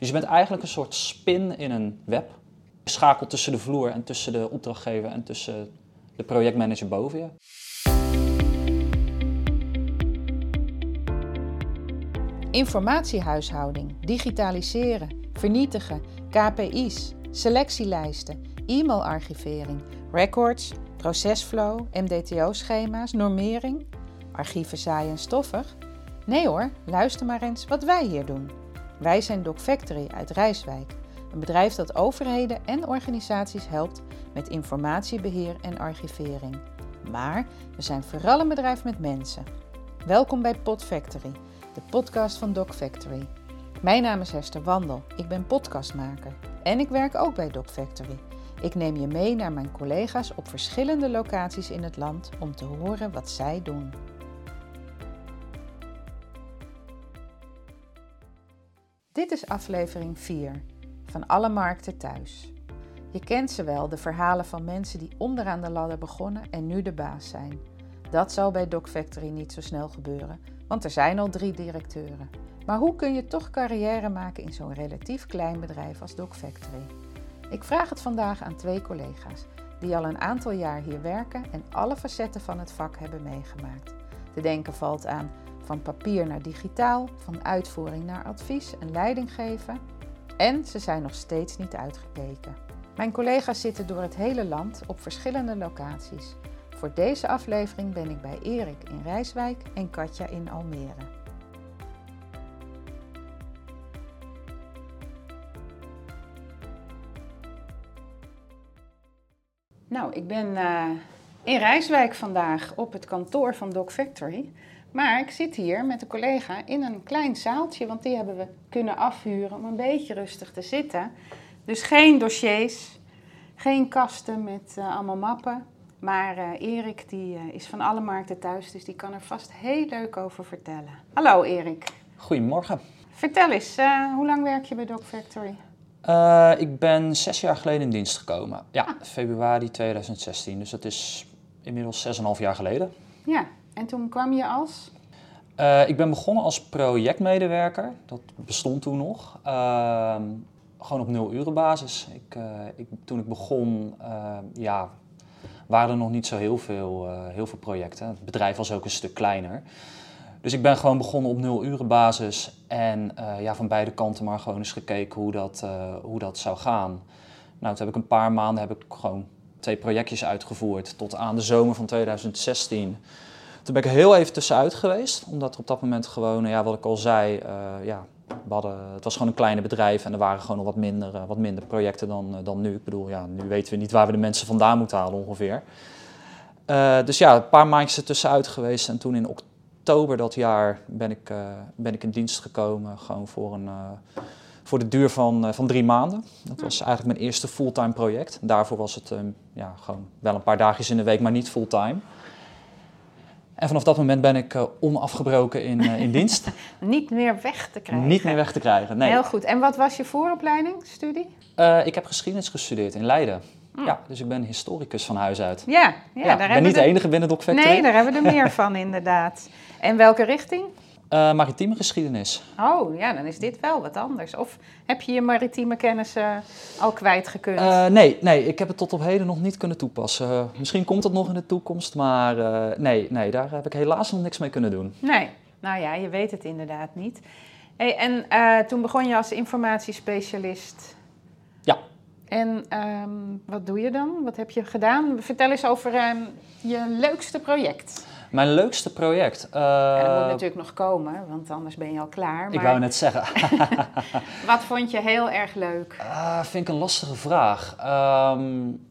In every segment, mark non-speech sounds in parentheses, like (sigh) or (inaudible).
Dus je bent eigenlijk een soort spin in een web. Je schakelt tussen de vloer en tussen de opdrachtgever en tussen de projectmanager boven je. Informatiehuishouding, digitaliseren, vernietigen, KPI's, selectielijsten, e-mailarchivering, records, procesflow, MDTO-schema's, normering, archieven saai en stoffig. Nee hoor, luister maar eens wat wij hier doen. Wij zijn Doc Factory uit Rijswijk, een bedrijf dat overheden en organisaties helpt met informatiebeheer en archivering. Maar we zijn vooral een bedrijf met mensen. Welkom bij Pod Factory, de podcast van Doc Factory. Mijn naam is Hester Wandel, ik ben podcastmaker en ik werk ook bij Doc Factory. Ik neem je mee naar mijn collega's op verschillende locaties in het land om te horen wat zij doen. Dit is aflevering 4 van Alle Markten Thuis. Je kent ze wel, de verhalen van mensen die onderaan de ladder begonnen en nu de baas zijn. Dat zal bij Doc Factory niet zo snel gebeuren, want er zijn al drie directeuren. Maar hoe kun je toch carrière maken in zo'n relatief klein bedrijf als Doc Factory? Ik vraag het vandaag aan twee collega's die al een aantal jaar hier werken en alle facetten van het vak hebben meegemaakt. Te denken valt aan van papier naar digitaal, van uitvoering naar advies en leiding geven. En ze zijn nog steeds niet uitgekeken. Mijn collega's zitten door het hele land op verschillende locaties. Voor deze aflevering ben ik bij Erik in Rijswijk en Katja in Almere. Nou, ik ben uh, in Rijswijk vandaag op het kantoor van Doc Factory. Maar ik zit hier met een collega in een klein zaaltje, want die hebben we kunnen afhuren om een beetje rustig te zitten. Dus geen dossiers, geen kasten met uh, allemaal mappen. Maar uh, Erik die, uh, is van alle markten thuis, dus die kan er vast heel leuk over vertellen. Hallo Erik. Goedemorgen. Vertel eens, hoe lang werk je bij Doc Factory? ik ben zes jaar geleden in dienst gekomen. Ja, ah. februari 2016. Dus dat is inmiddels zes en half jaar geleden. Ja, en toen kwam je als? Uh, ik ben begonnen als projectmedewerker. Dat bestond toen nog. Uh, gewoon op nul uren basis. Ik, uh, ik, toen ik begon, ja, waren er nog niet zo heel veel, heel veel projecten. Het bedrijf was ook een stuk kleiner. Dus ik ben gewoon begonnen op nul uren basis. En ja, van beide kanten maar gewoon eens gekeken hoe dat, hoe dat zou gaan. Nou, toen heb ik een paar maanden heb ik gewoon twee projectjes uitgevoerd. Tot aan de zomer van 2016 toen ben ik er heel even tussenuit geweest, omdat er op dat moment gewoon, ja, wat ik al zei, uh, ja, we hadden, het was gewoon een kleine bedrijf en er waren gewoon nog wat minder, uh, wat minder projecten dan, uh, dan nu. Ik bedoel, ja, nu weten we niet waar we de mensen vandaan moeten halen ongeveer. dus ja, een paar maandjes er tussenuit geweest en toen in oktober dat jaar ben ik, ben ik in dienst gekomen, gewoon voor, een, voor de duur van, van drie maanden. Dat was eigenlijk mijn eerste fulltime project. Daarvoor was het ja, gewoon wel een paar dagjes in de week, maar niet fulltime. En vanaf dat moment ben ik uh, onafgebroken in, uh, in dienst. (laughs) Niet meer weg te krijgen. Niet meer weg te krijgen, nee. Heel goed. En wat was je vooropleiding, studie? Uh, ik heb geschiedenis gestudeerd in Leiden. Mm. Ja, dus ik ben historicus van huis uit. Ja, ja, ja daar ik ben niet de enige binnen Doc Factory. Nee, daar hebben we er meer (laughs) van inderdaad. En welke richting? Uh, maritieme geschiedenis. Oh, ja, dan is dit wel wat anders. Of heb je je maritieme kennis uh, al kwijtgekund? Uh, nee, nee, ik heb het tot op heden nog niet kunnen toepassen. misschien komt het nog in de toekomst, maar nee, nee, daar heb ik helaas nog niks mee kunnen doen. Nee, nou ja, je weet het inderdaad niet. Hey, en toen begon je als informatiespecialist. Ja. En um, wat doe je dan? Wat heb je gedaan? Vertel eens over um, je leukste project. Mijn leukste project. Uh, en dat moet natuurlijk nog komen, want anders ben je al klaar. Maar... Ik wou net zeggen. (laughs) Wat vond je heel erg leuk? Uh, vind ik een lastige vraag. Um,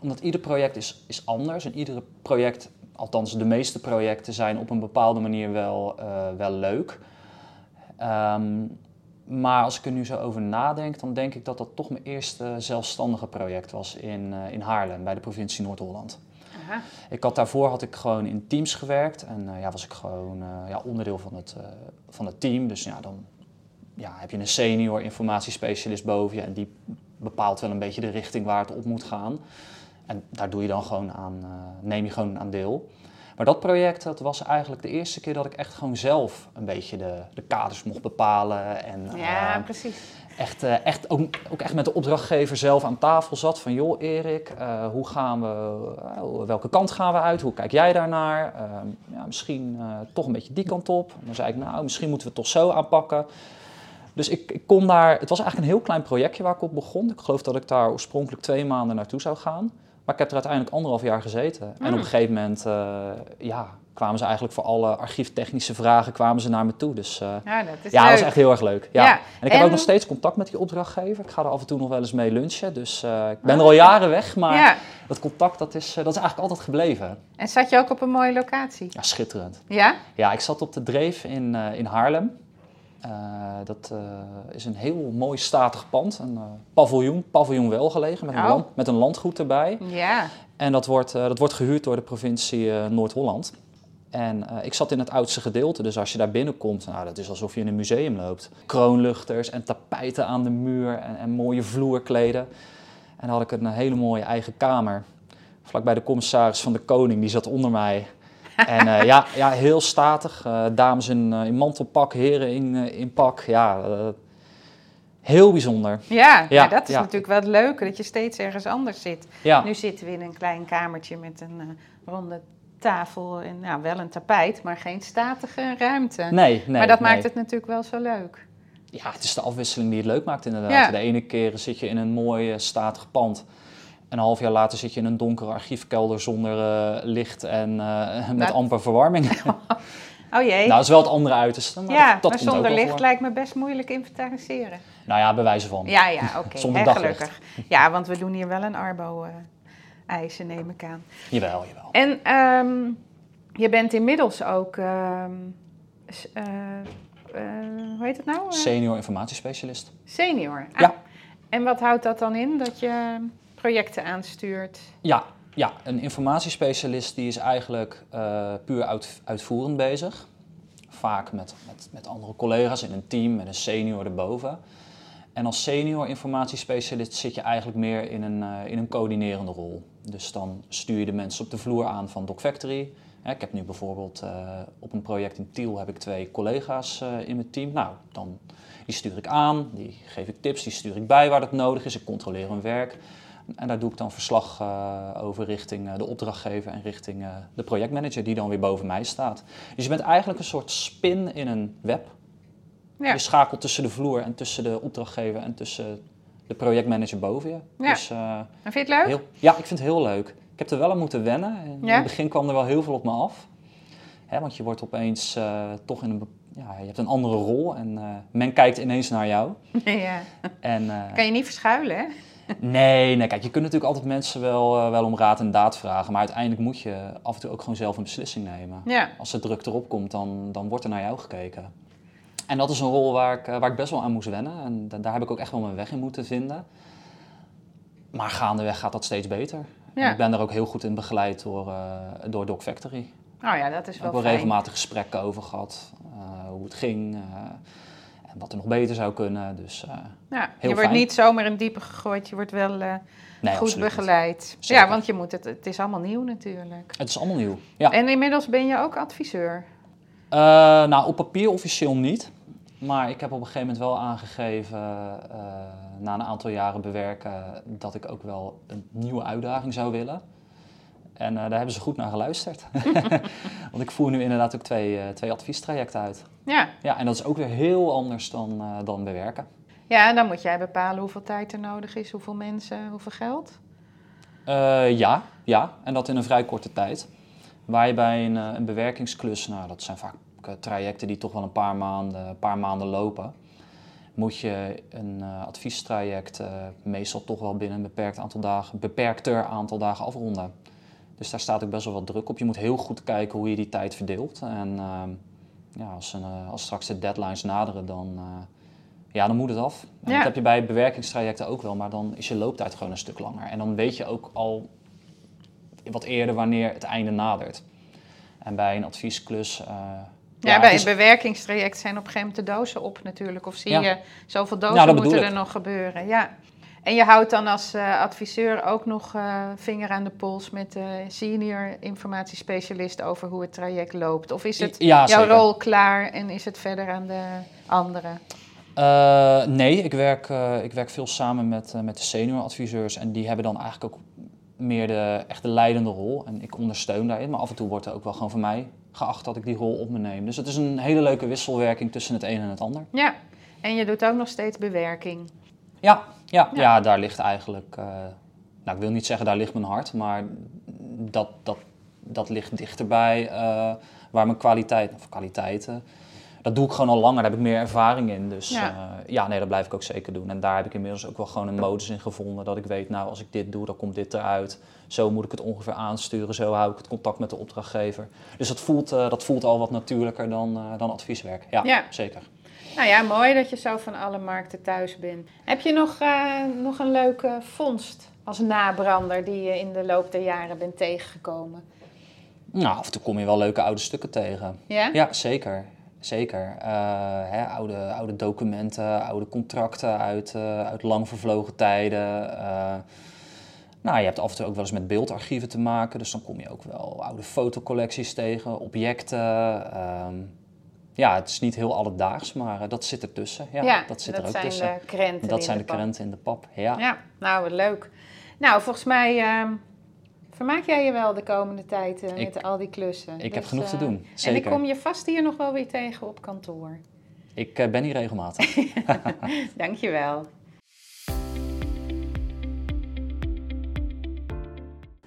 omdat ieder project is, is anders en iedere project, althans de meeste projecten, zijn op een bepaalde manier wel, uh, wel leuk. Um, maar als ik er nu zo over nadenk, dan denk ik dat dat toch mijn eerste zelfstandige project was in, in Haarlem bij de provincie Noord-Holland. Ik had daarvoor had ik gewoon in teams gewerkt en uh, ja, was ik gewoon uh, ja, onderdeel van het, uh, van het team. Dus ja, dan ja, heb je een senior informatiespecialist boven je en die bepaalt wel een beetje de richting waar het op moet gaan. En daar doe je dan gewoon aan, neem je gewoon aan deel. Maar dat project, dat was eigenlijk de eerste keer dat ik echt gewoon zelf een beetje de, de kaders mocht bepalen. En, Ja, eh, precies. echt, eh, echt ook, ook echt met de opdrachtgever zelf aan tafel zat van joh Erik, eh, hoe gaan we, eh, welke kant gaan we uit, hoe kijk jij daarnaar? Ehm, ja, misschien toch een beetje die kant op. En dan zei ik nou, misschien moeten we het toch zo aanpakken. Dus ik, ik kon daar, het was eigenlijk een heel klein projectje waar ik op begon. Ik geloof dat ik daar oorspronkelijk twee maanden naartoe zou gaan. Maar ik heb er uiteindelijk anderhalf jaar gezeten. En op Hmm. een gegeven moment, eh, ja, kwamen ze eigenlijk voor alle archieftechnische vragen kwamen ze naar me toe. Dus eh, Ja, dat is ja, leuk. dat was echt heel erg leuk. Ja. Ja, En ik heb ook nog steeds contact met die opdrachtgever. Ik ga er af en toe nog wel eens mee lunchen. Dus eh, ik ben er al jaren weg, maar Ja. dat contact dat is, dat is eigenlijk altijd gebleven. En zat je ook op een mooie locatie? Ja, schitterend. Ja? Ja, ik zat op de Dreef in, in Haarlem. Eh, dat eh, is een heel mooi statig pand. Een eh, paviljoen, paviljoen wel gelegen, met een, Oh. land, met een landgoed erbij. Ja. En dat wordt, dat wordt gehuurd door de provincie Noord-Holland. En ik zat in het oudste gedeelte, dus als je daar binnenkomt, nou, dat is alsof je in een museum loopt. Kroonluchters en tapijten aan de muur en, en mooie vloerkleden. En dan had ik een hele mooie eigen kamer. Vlakbij de commissaris van de Koning, die zat onder mij. En eh, ja, ja, heel statig. eh, dames in, eh, in mantelpak, heren in, in pak. Ja, heel bijzonder. Ja, Ja, dat is ja. natuurlijk wel het leuke, dat je steeds ergens anders zit. Ja, Nu zitten we in een klein kamertje met een ronde tafel en nou, wel een tapijt, maar geen statige ruimte. nee, nee. maar dat nee. maakt het natuurlijk wel zo leuk. Ja, het is de afwisseling die het leuk maakt inderdaad. De ene keer zit je in een mooi statig pand. En een half jaar later zit je in een donkere archiefkelder zonder eh, licht en eh, (laughs) met Nou- amper verwarming. (laughs) (laughs) Oh jee. nou, dat is wel het andere uiterste. Maar ja, dat, dat maar komt zonder licht voor. lijkt me best moeilijk inventariseren. Nou ja, bewijzen van. Ja, ja, oké. Zonder hè, daglicht. gelukkig. Ja, want we doen hier wel een Arbo-eisen, neem ik aan. Jawel, jawel. En ehm, je bent inmiddels ook, eh, eh, hoe heet het nou? Senior informatiespecialist. senior. Ah, Ja. En wat houdt dat dan in? Dat je projecten aanstuurt? Ja, ja, een informatiespecialist die is eigenlijk eh, puur uit, uitvoerend bezig. Vaak met, met, met andere collega's in een team, met een senior erboven. En als senior informatiespecialist zit je eigenlijk meer in een, eh, in een coördinerende rol. Dus dan stuur je de mensen op de vloer aan van Doc Factory. Hè, ik heb nu bijvoorbeeld eh, op een project in Tiel heb ik twee collega's in mijn team. Nou, dan, die stuur ik aan, die geef ik tips, die stuur ik bij waar dat nodig is. Ik controleer hun werk. En daar doe ik dan verslag eh, over richting eh, de opdrachtgever en richting eh, de projectmanager die dan weer boven mij staat. Dus je bent eigenlijk een soort spin in een web. Ja. Je schakelt tussen de vloer en tussen de opdrachtgever en tussen de projectmanager boven je. Ja. Dus, En vind je het leuk? heel, ja, ik vind het heel leuk. Ik heb er wel aan moeten wennen. In Ja? het begin kwam er wel heel veel op me af. Hè, want je wordt opeens toch in een... Ja, je hebt een andere rol en men kijkt ineens naar jou. (laughs) ja. En, Kan je niet verschuilen, hè? Nee, nee, kijk, je kunt natuurlijk altijd mensen wel, eh, wel om raad en daad vragen. Maar uiteindelijk moet je af en toe ook gewoon zelf een beslissing nemen. Ja. Als de druk erop komt, dan, dan wordt er naar jou gekeken. En dat is een rol waar ik, eh, waar ik best wel aan moest wennen. En da- daar heb ik ook echt wel mijn weg in moeten vinden. Maar gaandeweg gaat dat steeds beter. Ja. ik ben er ook heel goed in begeleid door, eh, door Doc Factory. Nou ja, dat is wel ook wel fijn. regelmatig gesprekken over gehad. eh, hoe het ging. En wat er nog beter zou kunnen. Dus eh, Ja, je Heel wordt fijn. niet zomaar in diepe gegooid, je wordt wel eh, nee, goed begeleid. Ja, want je moet het, het is allemaal nieuw natuurlijk. Het is allemaal nieuw. Ja. En inmiddels ben je ook adviseur. Eh, nou, op papier officieel niet. Maar ik heb op een gegeven moment wel aangegeven, na een aantal jaren bewerken, dat ik ook wel een nieuwe uitdaging zou willen. En eh, daar hebben ze goed naar geluisterd. (laughs) Want ik voer nu inderdaad ook twee, eh, twee adviestrajecten uit. Ja. Ja, en dat is ook weer heel anders dan, eh, dan bewerken. ja, en dan moet jij bepalen hoeveel tijd er nodig is, hoeveel mensen, hoeveel geld. Ja, ja, en dat in een vrij korte tijd. Waar je bij een, een bewerkingsklus, nou dat zijn vaak trajecten die toch wel een paar maanden, een paar maanden lopen, moet je een adviestraject meestal toch wel binnen een beperkt aantal dagen, beperkter aantal dagen afronden. Dus daar staat ook best wel wat druk op. Je moet heel goed kijken hoe je die tijd verdeelt. En ehm, ja, als, een, eh, als straks de deadlines naderen, dan, eh, ja, dan moet het af. En Ja. dat heb je bij bewerkingstrajecten ook wel, maar dan is je looptijd gewoon een stuk langer. En dan weet je ook al wat eerder wanneer het einde nadert. En bij een adviesklus. eh, Ja, bij is- een bewerkingstraject zijn op een gegeven moment de dozen op natuurlijk. Of zie Ja. je, zoveel dozen dat moeten er nog gebeuren. Ja. En je houdt dan als uh, adviseur ook nog uh, vinger aan de pols met de senior informatiespecialist over hoe het traject loopt? Of is het ja, jouw zeker. rol klaar en is het verder aan de anderen? Uh, nee, ik werk, ik werk veel samen met, met de senior adviseurs en die hebben dan eigenlijk ook meer de echte leidende rol. En ik ondersteun daarin, maar af en toe wordt er ook wel gewoon van mij geacht dat ik die rol op me neem. Dus het is een hele leuke wisselwerking tussen het een en het ander. Ja, en je doet ook nog steeds bewerking. Ja, ja, ja. ja daar ligt eigenlijk, uh, nou ik wil niet zeggen daar ligt mijn hart, maar dat, dat, dat ligt dichterbij uh, waar mijn kwaliteit, of kwaliteiten, dat doe ik gewoon al langer, daar heb ik meer ervaring in. Dus ja. Uh, ja, nee, dat blijf ik ook zeker doen. En daar heb ik inmiddels ook wel gewoon een modus in gevonden, dat ik weet, nou als ik dit doe, dan komt dit eruit. Zo moet ik het ongeveer aansturen, zo hou ik het contact met de opdrachtgever. Dus dat voelt, dat voelt al wat natuurlijker dan, dan advieswerk. Ja, ja, zeker. Nou ja, mooi dat je zo van alle markten thuis bent. Heb je nog, uh, nog een leuke vondst als nabrander die je in de loop der jaren bent tegengekomen? Nou, af en toe kom je wel leuke oude stukken tegen. Ja? Ja, zeker. Zeker. Uh, hè, oude, oude documenten, oude contracten uit, uh, uit lang vervlogen tijden. nou, je hebt af en toe ook wel eens met beeldarchieven te maken. Dus dan kom je ook wel oude fotocollecties tegen, objecten. Uh, ja, het is niet heel alledaags, maar uh, dat zit ertussen. Ja, ja dat zit dat er ook zijn tussen. De krenten dat zijn de, de krenten in de pap. Ja. ja, nou wat leuk. Nou, volgens mij uh, vermaak jij je wel de komende tijd uh, Ik- met al die klussen. Ik heb genoeg te eh, doen, En ik zeker. kom je vast hier nog wel weer tegen op kantoor. Ik eh, ben hier regelmatig. (laughs) (laughs) Dankjewel.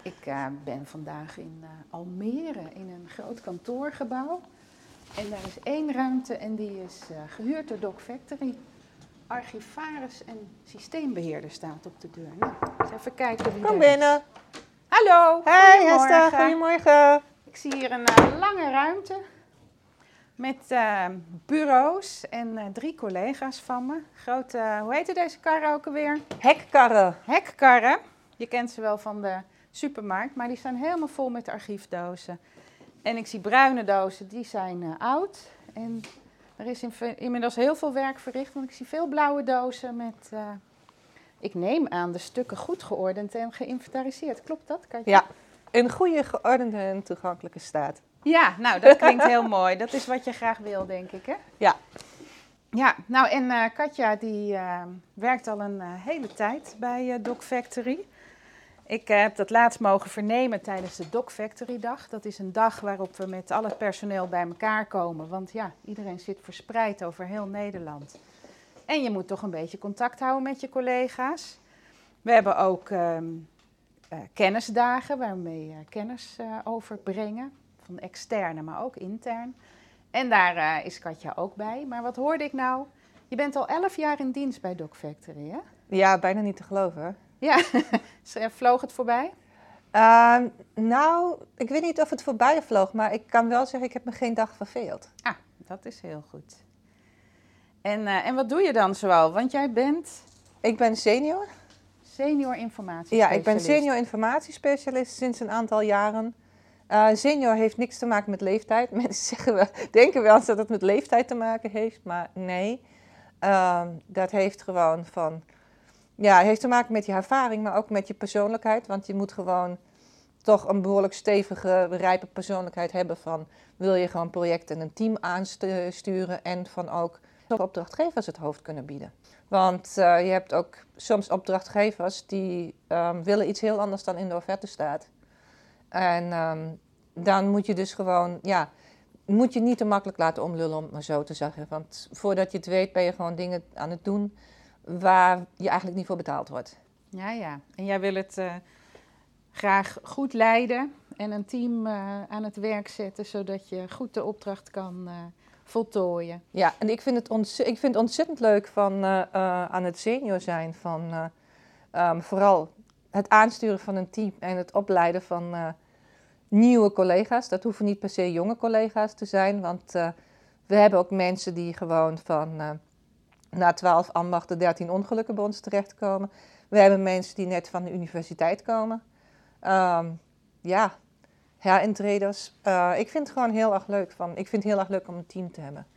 Ik eh, ben vandaag in eh, Almere in een groot kantoorgebouw. En daar is één ruimte en die is eh, gehuurd door Doc Factory. Archivaris en systeembeheerder staat op de deur. Nou, eens even kijken wie Kom er is. binnen. Hallo, Hey goedemorgen. Esther, goedemorgen. Ik zie hier een eh, lange ruimte met eh, bureaus en drie collega's van me. Grote, hoe heette deze karren ook alweer? Hekkarren. Hekkarren. Je kent ze wel van de supermarkt, maar die zijn helemaal vol met archiefdozen. En ik zie bruine dozen, die zijn eh, oud. En er is in, inmiddels heel veel werk verricht, want ik zie veel blauwe dozen met... eh, ik neem aan de stukken goed geordend en geïnventariseerd. Klopt dat? Katja? Ja, in goede, geordende en toegankelijke staat. Ja, nou, dat klinkt heel (laughs) mooi. Dat is wat je graag wil, denk ik, hè? Ja. Ja, nou en eh, Katja die werkt al een hele tijd bij Doc Factory. Ik eh, heb dat laatst mogen vernemen tijdens de Doc Factory dag. Dat is een dag waarop we met al het personeel bij elkaar komen. Want ja, iedereen zit verspreid over heel Nederland. En je moet toch een beetje contact houden met je collega's. We hebben ook ehm, eh, kennisdagen waarmee je kennis eh, overbrengen. Van externe, maar ook intern. En daar eh, is Katja ook bij. Maar wat hoorde ik nou? Je bent al elf jaar in dienst bij Doc Factory, hè? Ja, bijna niet te geloven. Ja, (laughs) vloog het voorbij? Ehm, nou, ik weet niet of het voorbij vloog, maar ik kan wel zeggen, ik heb me geen dag verveeld. Ah, dat is heel goed. En, eh, en wat doe je dan zoal? Want jij bent Ik ben senior. senior informatie. Ja, ik ben senior informatiespecialist sinds een aantal jaren. Eh, senior heeft niks te maken met leeftijd. (laughs) Mensen zeggen wel, denken wel eens dat het met leeftijd te maken heeft, maar nee. Ehm, dat heeft gewoon van, ja, het heeft te maken met je ervaring, maar ook met je persoonlijkheid. Want je moet gewoon toch een behoorlijk stevige, rijpe persoonlijkheid hebben van, wil je gewoon projecten en een team aansturen en van ook opdrachtgevers het hoofd kunnen bieden. Want eh, je hebt ook soms opdrachtgevers die ehm, willen iets heel anders dan in de offerte staat. En ehm, dan moet je dus gewoon, ja, moet je niet te makkelijk laten omlullen om het maar zo te zeggen. Want voordat je het weet ben je gewoon dingen aan het doen waar je eigenlijk niet voor betaald wordt. Ja, ja. En jij wil het eh, graag goed leiden en een team eh, aan het werk zetten, zodat je goed de opdracht kan eh, voltooien. Ja, en ik vind het, ontze- ik vind het ontzettend leuk van, aan het senior zijn. Van, eh, ehm, vooral het aansturen van een team en het opleiden van nieuwe collega's. Dat hoeven niet per se jonge collega's te zijn. Want we hebben ook mensen die gewoon van na 12 ambachten 13 ongelukken bij ons terechtkomen. We hebben mensen die net van de universiteit komen. Ehm, ja, herintreders. Eh ik vind het gewoon heel erg leuk. Van, ik vind het heel erg leuk om een team te hebben.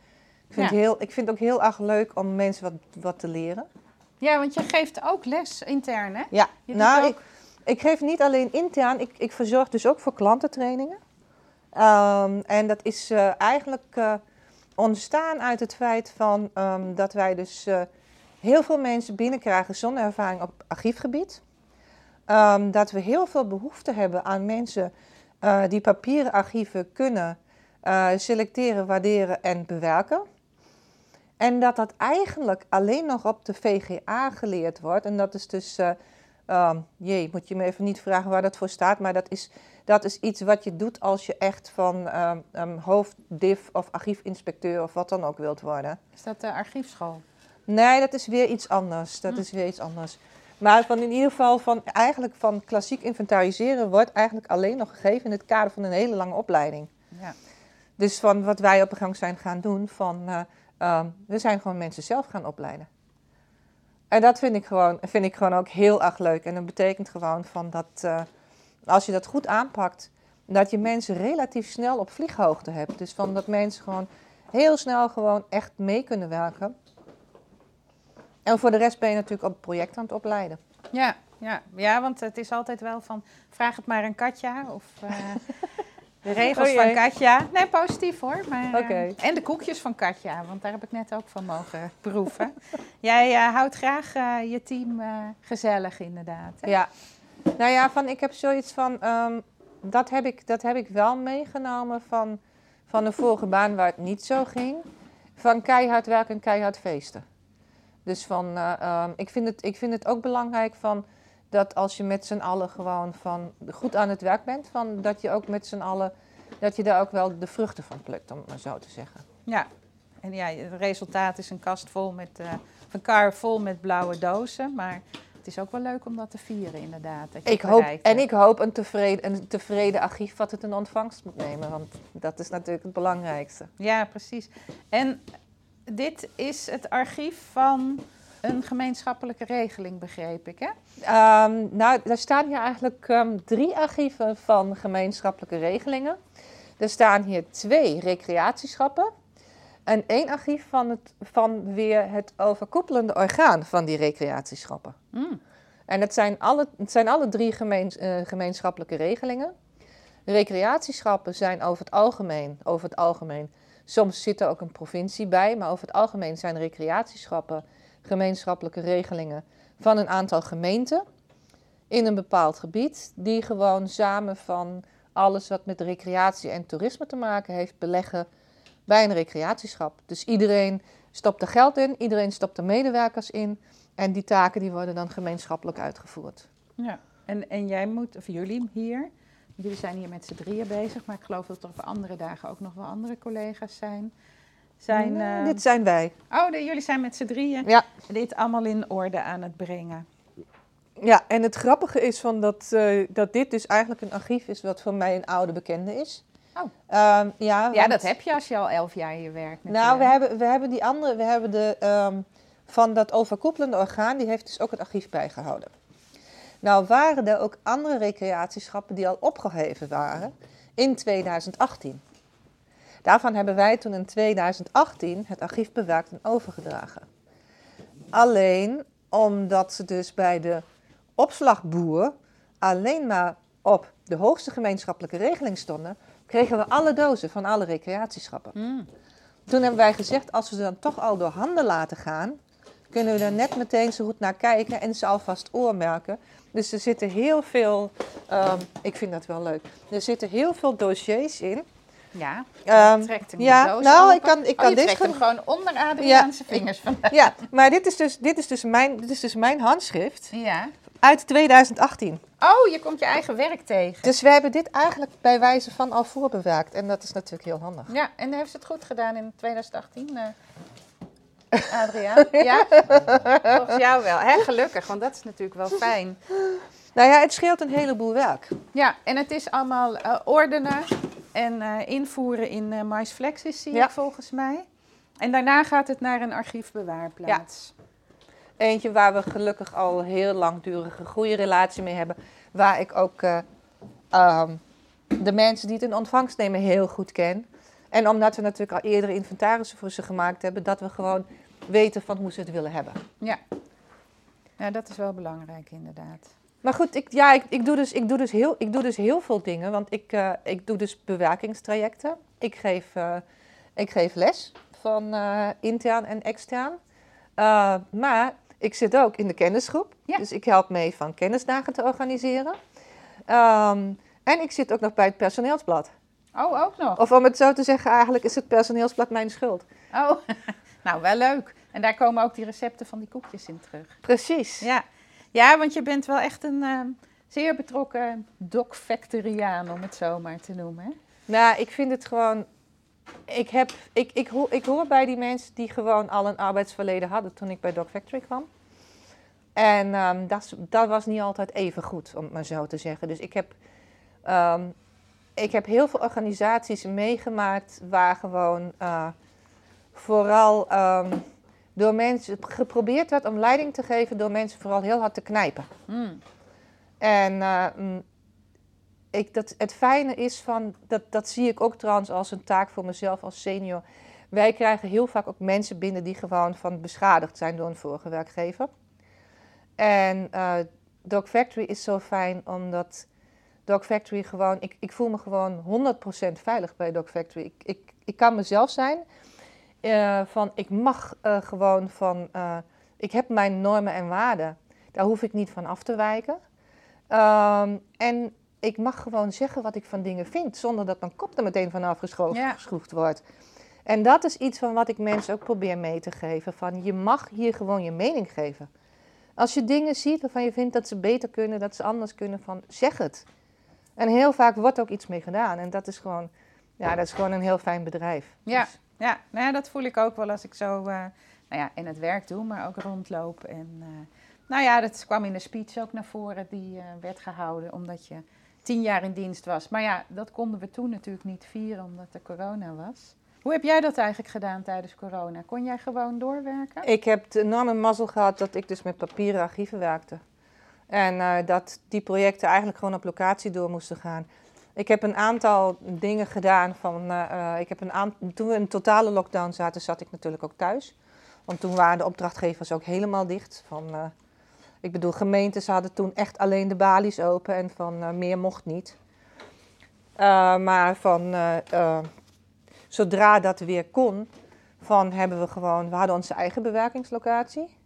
Ik vind, Ja. het heel, ik vind het ook heel erg leuk om mensen wat, wat te leren. Ja, want je geeft ook les intern, hè? Ja, Je nou, doet ik, ik geef niet alleen intern, ik, ik verzorg dus ook voor klantentrainingen. Ehm, en dat is eh, eigenlijk eh, ontstaan uit het feit van, ehm, dat wij dus eh, heel veel mensen binnenkrijgen zonder ervaring op archiefgebied. Ehm, dat we heel veel behoefte hebben aan mensen eh, die papieren archieven kunnen eh, selecteren, waarderen en bewerken. En dat dat eigenlijk alleen nog op de VGA geleerd wordt. En dat is dus, eh ehm, jee, moet je me even niet vragen waar dat voor staat. Maar dat is, dat is iets wat je doet als je echt van ehm ehm, hoofddiv of archiefinspecteur of wat dan ook wilt worden. Is dat de archiefschool? Nee, dat is weer iets anders. Dat Hm. is weer iets anders. Maar van in ieder geval van eigenlijk van klassiek inventariseren wordt eigenlijk alleen nog gegeven in het kader van een hele lange opleiding. Ja. Dus van wat wij op de gang zijn gaan doen, van eh, we zijn gewoon mensen zelf gaan opleiden. En dat vind ik gewoon, vind ik gewoon ook heel erg leuk. En dat betekent gewoon van dat eh, als je dat goed aanpakt, dat je mensen relatief snel op vlieghoogte hebt. Dus van dat mensen gewoon heel snel gewoon echt mee kunnen werken. En voor de rest ben je natuurlijk op het project aan het opleiden. Ja, ja, ja, want het is altijd wel van vraag het maar aan Katja of eh, (laughs) de regels Oh van. Katja. Nee, positief hoor. Maar, eh, en de koekjes van Katja, want daar heb ik net ook van mogen proeven. (laughs) Jij eh, houdt graag eh, je team gezellig inderdaad. hè? Ja. Nou ja, van, ik heb zoiets van, ehm, dat, heb ik, dat heb ik wel meegenomen van, van de vorige baan waar het niet zo ging. Van keihard werken en keihard feesten. Dus van, eh, ehm, ik, vind het, ik vind het ook belangrijk van, dat als je met z'n allen gewoon van goed aan het werk bent, van, dat je ook met z'n allen, dat je daar ook wel de vruchten van plukt, om het maar zo te zeggen. Ja. En ja, het resultaat is een kast vol met, eh, of een kar vol met blauwe dozen. Maar het is ook wel leuk om dat te vieren inderdaad. Dat je Ik hoop, bereikt en ik hoop een tevreden, een tevreden archief wat het in ontvangst moet nemen, want dat is natuurlijk het belangrijkste. Ja, precies. En dit is het archief van een gemeenschappelijke regeling, begreep ik, hè? Ehm, nou, er staan hier eigenlijk ehm, drie archieven van gemeenschappelijke regelingen. Er staan hier twee recreatieschappen. En één archief van, het, van weer het overkoepelende orgaan van die recreatieschappen. Mm. En het zijn alle, het zijn alle drie gemeens- eh, gemeenschappelijke regelingen. Recreatieschappen zijn over het algemeen, over het algemeen, soms zit er ook een provincie bij, maar over het algemeen zijn recreatieschappen gemeenschappelijke regelingen van een aantal gemeenten in een bepaald gebied, die gewoon samen van alles wat met recreatie en toerisme te maken heeft, beleggen bij een recreatieschap. Dus iedereen stopt er geld in, iedereen stopt er medewerkers in en die taken die worden dan gemeenschappelijk uitgevoerd. Ja. En, en jij moet, of jullie hier, jullie zijn hier met z'n drieën bezig, maar ik geloof dat er op andere dagen ook nog wel andere collega's zijn. Zijn Nee, eh, dit zijn wij. Oh, de, jullie zijn met z'n drieën Ja. dit allemaal in orde aan het brengen. Ja, en het grappige is van dat, eh, dat dit dus eigenlijk een archief is wat voor mij een oude bekende is. Oh. Ehm, ja, Ja, dat heb je als je al elf jaar hier werkt. Nou, we hebben, we hebben die andere, we hebben de, ehm, van dat overkoepelende orgaan, die heeft dus ook het archief bijgehouden. Nou waren er ook andere recreatieschappen die al opgeheven waren in 2018. Daarvan hebben wij toen in 2018 het archief bewaakt en overgedragen. Alleen omdat ze dus bij de opslagboer alleen maar op de hoogste gemeenschappelijke regeling stonden, kregen we alle dozen van alle recreatieschappen. Mm. Toen hebben wij gezegd, als we ze dan toch al door handen laten gaan, kunnen we er net meteen zo goed naar kijken en ze alvast oormerken. Dus er zitten heel veel, ehm, ik vind dat wel leuk, er zitten heel veel dossiers in. Ja, trekt hem ja, nou, open. ik kan, ik Oh, kan dit trekt hem gewoon- onder Adriaanse vingers (laughs) vandaan. Ja, maar dit is dus, dit is dus, mijn, dit is dus mijn handschrift Ja. uit 2018. Oh, je komt je eigen werk tegen. Dus we hebben dit eigenlijk bij wijze van al voorbewaakt. En dat is natuurlijk heel handig. Ja, en heeft ze het goed gedaan in 2018, eh (laughs) Adriaan? ja? Volgens jou wel. Hè, gelukkig, want dat is natuurlijk wel fijn. Nou ja, het scheelt een heleboel werk. Ja, en het is allemaal eh, ordenen en eh, invoeren in eh MySflexis, zie Ja. ik volgens mij. En daarna gaat het naar een archiefbewaarplaats. Eentje waar we gelukkig al heel langdurige goede relatie mee hebben. Waar ik ook eh, ehm, de mensen die het in ontvangst nemen heel goed ken. En omdat we natuurlijk al eerdere inventarissen voor ze gemaakt hebben, dat we gewoon weten van hoe ze het willen hebben. Ja. Ja, dat is wel belangrijk inderdaad. Maar goed, ik, ja, ik, ik, doe dus, ik, doe dus heel, ik doe dus heel veel dingen. Want ik, eh, ik doe dus bewerkingstrajecten. Ik geef, eh, ik geef les van eh, intern en extern. Uh, maar ik zit ook in de kennisgroep. Ja. Dus ik help mee van kennisdagen te organiseren. Um, en ik zit ook nog bij het personeelsblad. Oh, ook nog? Of om het zo te zeggen, eigenlijk is het personeelsblad mijn schuld. Oh, (laughs) nou wel leuk. En daar komen ook die recepten van die koekjes in terug. Precies. Ja, ja want je bent wel echt een uh, zeer betrokken doc-factoriaan, om het zo maar te noemen. Nou, ik vind het gewoon... Ik, heb, ik, ik, hoor, ik hoor bij die mensen die gewoon al een arbeidsverleden hadden toen ik bij Doc Factory kwam. En um, dat, dat was niet altijd even goed, om het maar zo te zeggen. Dus ik heb, um, ik heb heel veel organisaties meegemaakt waar gewoon uh, vooral door mensen geprobeerd werd om leiding te geven door mensen vooral heel hard te knijpen. Mm. En uh, ik, dat, het fijne is van, dat, dat zie ik ook trouwens als een taak voor mezelf als senior. Wij krijgen heel vaak ook mensen binnen die gewoon van beschadigd zijn door een vorige werkgever. En uh, Dog Factory is zo fijn omdat Dog Factory gewoon, ik, ik voel me gewoon 100% veilig bij Dog Factory. Ik, ik, ik kan mezelf zijn. Uh, van ik mag uh, gewoon van, ik heb mijn normen en waarden. Daar hoef ik niet van af te wijken. Um, en ik mag gewoon zeggen wat ik van dingen vind, zonder dat mijn kop er meteen van afgeschroefd ja. wordt. En dat is iets van wat ik mensen ook probeer mee te geven. Van je mag hier gewoon je mening geven. Als je dingen ziet waarvan je vindt dat ze beter kunnen, dat ze anders kunnen, van zeg het. En heel vaak wordt ook iets mee gedaan. En dat is gewoon, ja, dat is gewoon een heel fijn bedrijf. Ja, dus. Ja. Nou ja dat voel ik ook wel als ik zo uh, nou ja, in het werk doe, maar ook rondloop. En uh, nou ja, dat kwam in de speech ook naar voren die uh, werd gehouden, omdat je tien jaar in dienst was. Maar ja, dat konden we toen natuurlijk niet vieren, omdat er corona was. Hoe heb jij dat eigenlijk gedaan tijdens corona? Kon jij gewoon doorwerken? Ik heb de enorme mazzel gehad dat ik dus met papieren archieven werkte. En dat die projecten eigenlijk gewoon op locatie door moesten gaan. Ik heb een aantal dingen gedaan van. Uh, ik heb een toen we in totale lockdown zaten, zat ik natuurlijk ook thuis. Want toen waren de opdrachtgevers ook helemaal dicht. Van, uh, ik bedoel, gemeentes hadden toen echt alleen de balies open en van meer mocht niet. maar van zodra dat weer kon, van hebben we gewoon, we hadden onze eigen bewerkingslocatie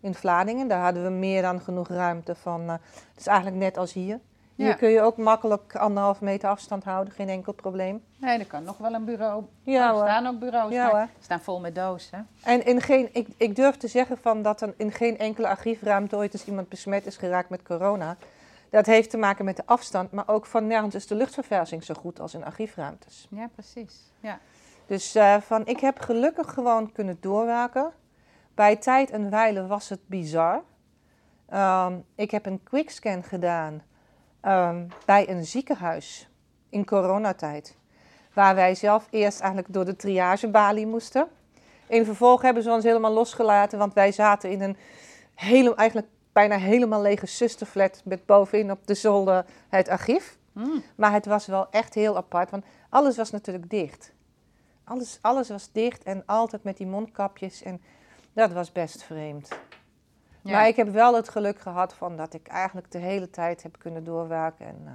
in Vlaardingen. Daar hadden we meer dan genoeg ruimte van, het is eigenlijk net als hier. Ja. Hier kun je ook makkelijk anderhalf meter afstand houden, geen enkel probleem. Nee, er kan nog wel een bureau. Ja, er staan ook bureaus, ja, maar staan vol met dozen. En in geen, ik, ik durf te zeggen van dat er in geen enkele archiefruimte ooit eens iemand besmet is geraakt met corona. Dat heeft te maken met de afstand, maar ook van nergens is de luchtverversing zo goed als in archiefruimtes. Ja, precies. Ja. Dus uh, van, ik heb gelukkig gewoon kunnen doorwerken. Bij tijd en wijle was het bizar. Um, ik heb een quickscan gedaan um, bij een ziekenhuis in coronatijd. Waar wij zelf eerst eigenlijk door de triagebalie moesten. In vervolg hebben ze ons helemaal losgelaten, want wij zaten in een hele, eigenlijk bijna helemaal lege zusterflat met bovenin op de zolder het archief. Mm. Maar het was wel echt heel apart, want alles was natuurlijk dicht. Alles, alles was dicht en altijd met die mondkapjes. En dat was best vreemd. Ja. Maar ik heb wel het geluk gehad van dat ik eigenlijk de hele tijd heb kunnen doorwerken. En uh,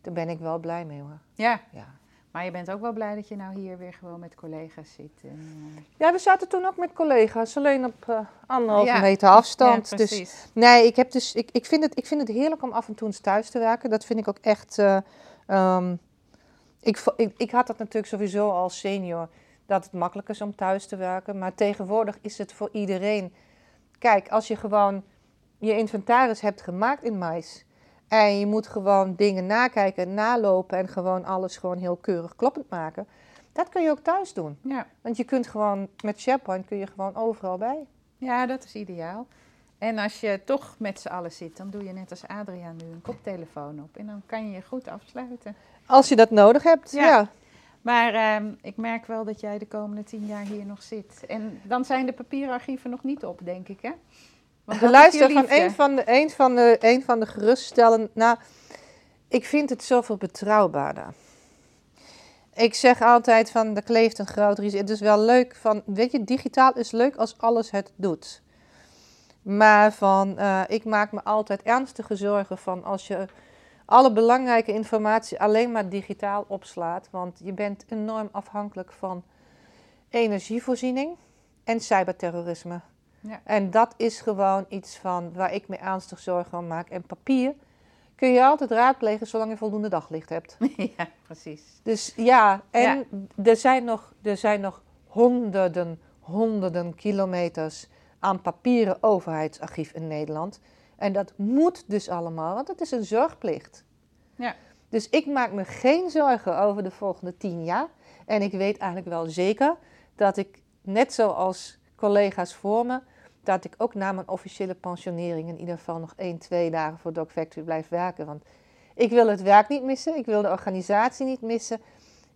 daar ben ik wel blij mee hoor. Ja. ja. Maar je bent ook wel blij dat je nou hier weer gewoon met collega's zit. En, uh... Ja, we zaten toen ook met collega's, alleen op uh, anderhalve ja. meter afstand. Ja, dus nee, ik, heb dus, ik, ik, vind het, ik vind het heerlijk om af en toe eens thuis te werken. Dat vind ik ook echt. Um, ik, ik, ik, had dat natuurlijk sowieso als senior, dat het makkelijk is om thuis te werken. Maar tegenwoordig is het voor iedereen. Kijk, als je gewoon je inventaris hebt gemaakt in mais. En je moet gewoon dingen nakijken, nalopen en gewoon alles gewoon heel keurig kloppend maken. Dat kun je ook thuis doen. Ja. Want je kunt gewoon, met SharePoint kun je gewoon overal bij. Ja, dat is ideaal. En als je toch met z'n allen zit, dan doe je net als Adriaan nu een koptelefoon op. En dan kan je je goed afsluiten. Als je dat nodig hebt, ja. ja. Maar um, ik merk wel dat jij de komende tien jaar hier nog zit. En dan zijn de papierarchieven nog niet op, denk ik, hè? Want de luister van een van de, een van de, een van de geruststellen. Nou, ik vind het zoveel betrouwbaarder. Ik zeg altijd van, er kleeft een groot risico. Het is wel leuk van, weet je, digitaal is leuk als alles het doet. Maar van, eh, ik maak me altijd ernstige zorgen van als je alle belangrijke informatie alleen maar digitaal opslaat. Want je bent enorm afhankelijk van energievoorziening en cyberterrorisme. Ja. En dat is gewoon iets van waar ik me ernstig zorgen om maak. En papier kun je altijd raadplegen zolang je voldoende daglicht hebt. (laughs) ja, precies. Dus ja, en Er, zijn nog, er zijn nog honderden, honderden kilometers aan papieren overheidsarchief in Nederland. En dat moet dus allemaal, want het is een zorgplicht. Ja. Dus ik maak me geen zorgen over de volgende tien jaar. En ik weet eigenlijk wel zeker dat ik, net zoals collega's voor me, dat ik ook na mijn officiële pensionering in ieder geval nog één, twee dagen voor Doc Factory blijf werken. Want ik wil het werk niet missen, ik wil de organisatie niet missen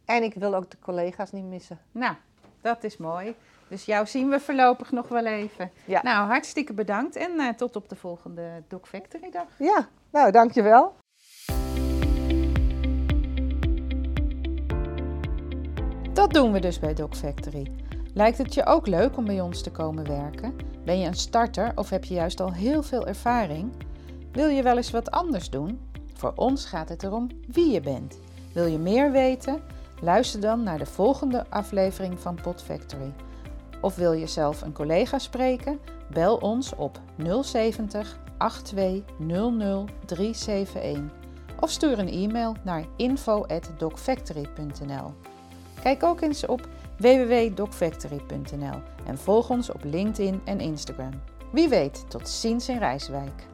en ik wil ook de collega's niet missen. Nou, dat is mooi. Dus jou zien we voorlopig nog wel even. Ja. Nou, hartstikke bedankt en eh, tot op de volgende Doc Factory dag. Ja, nou dankjewel. Dat doen we dus bij Doc Factory. Lijkt het je ook leuk om bij ons te komen werken? Ben je een starter of heb je juist al heel veel ervaring? Wil je wel eens wat anders doen? Voor ons gaat het erom wie je bent. Wil je meer weten? Luister dan naar de volgende aflevering van Pod Factory. Of wil je zelf een collega spreken? Bel ons op 070 8200 371 of stuur een e-mail naar info@docfactory.nl. Kijk ook eens op www.docfactory.nl en volg ons op LinkedIn en Instagram. Wie weet, tot ziens in Rijswijk.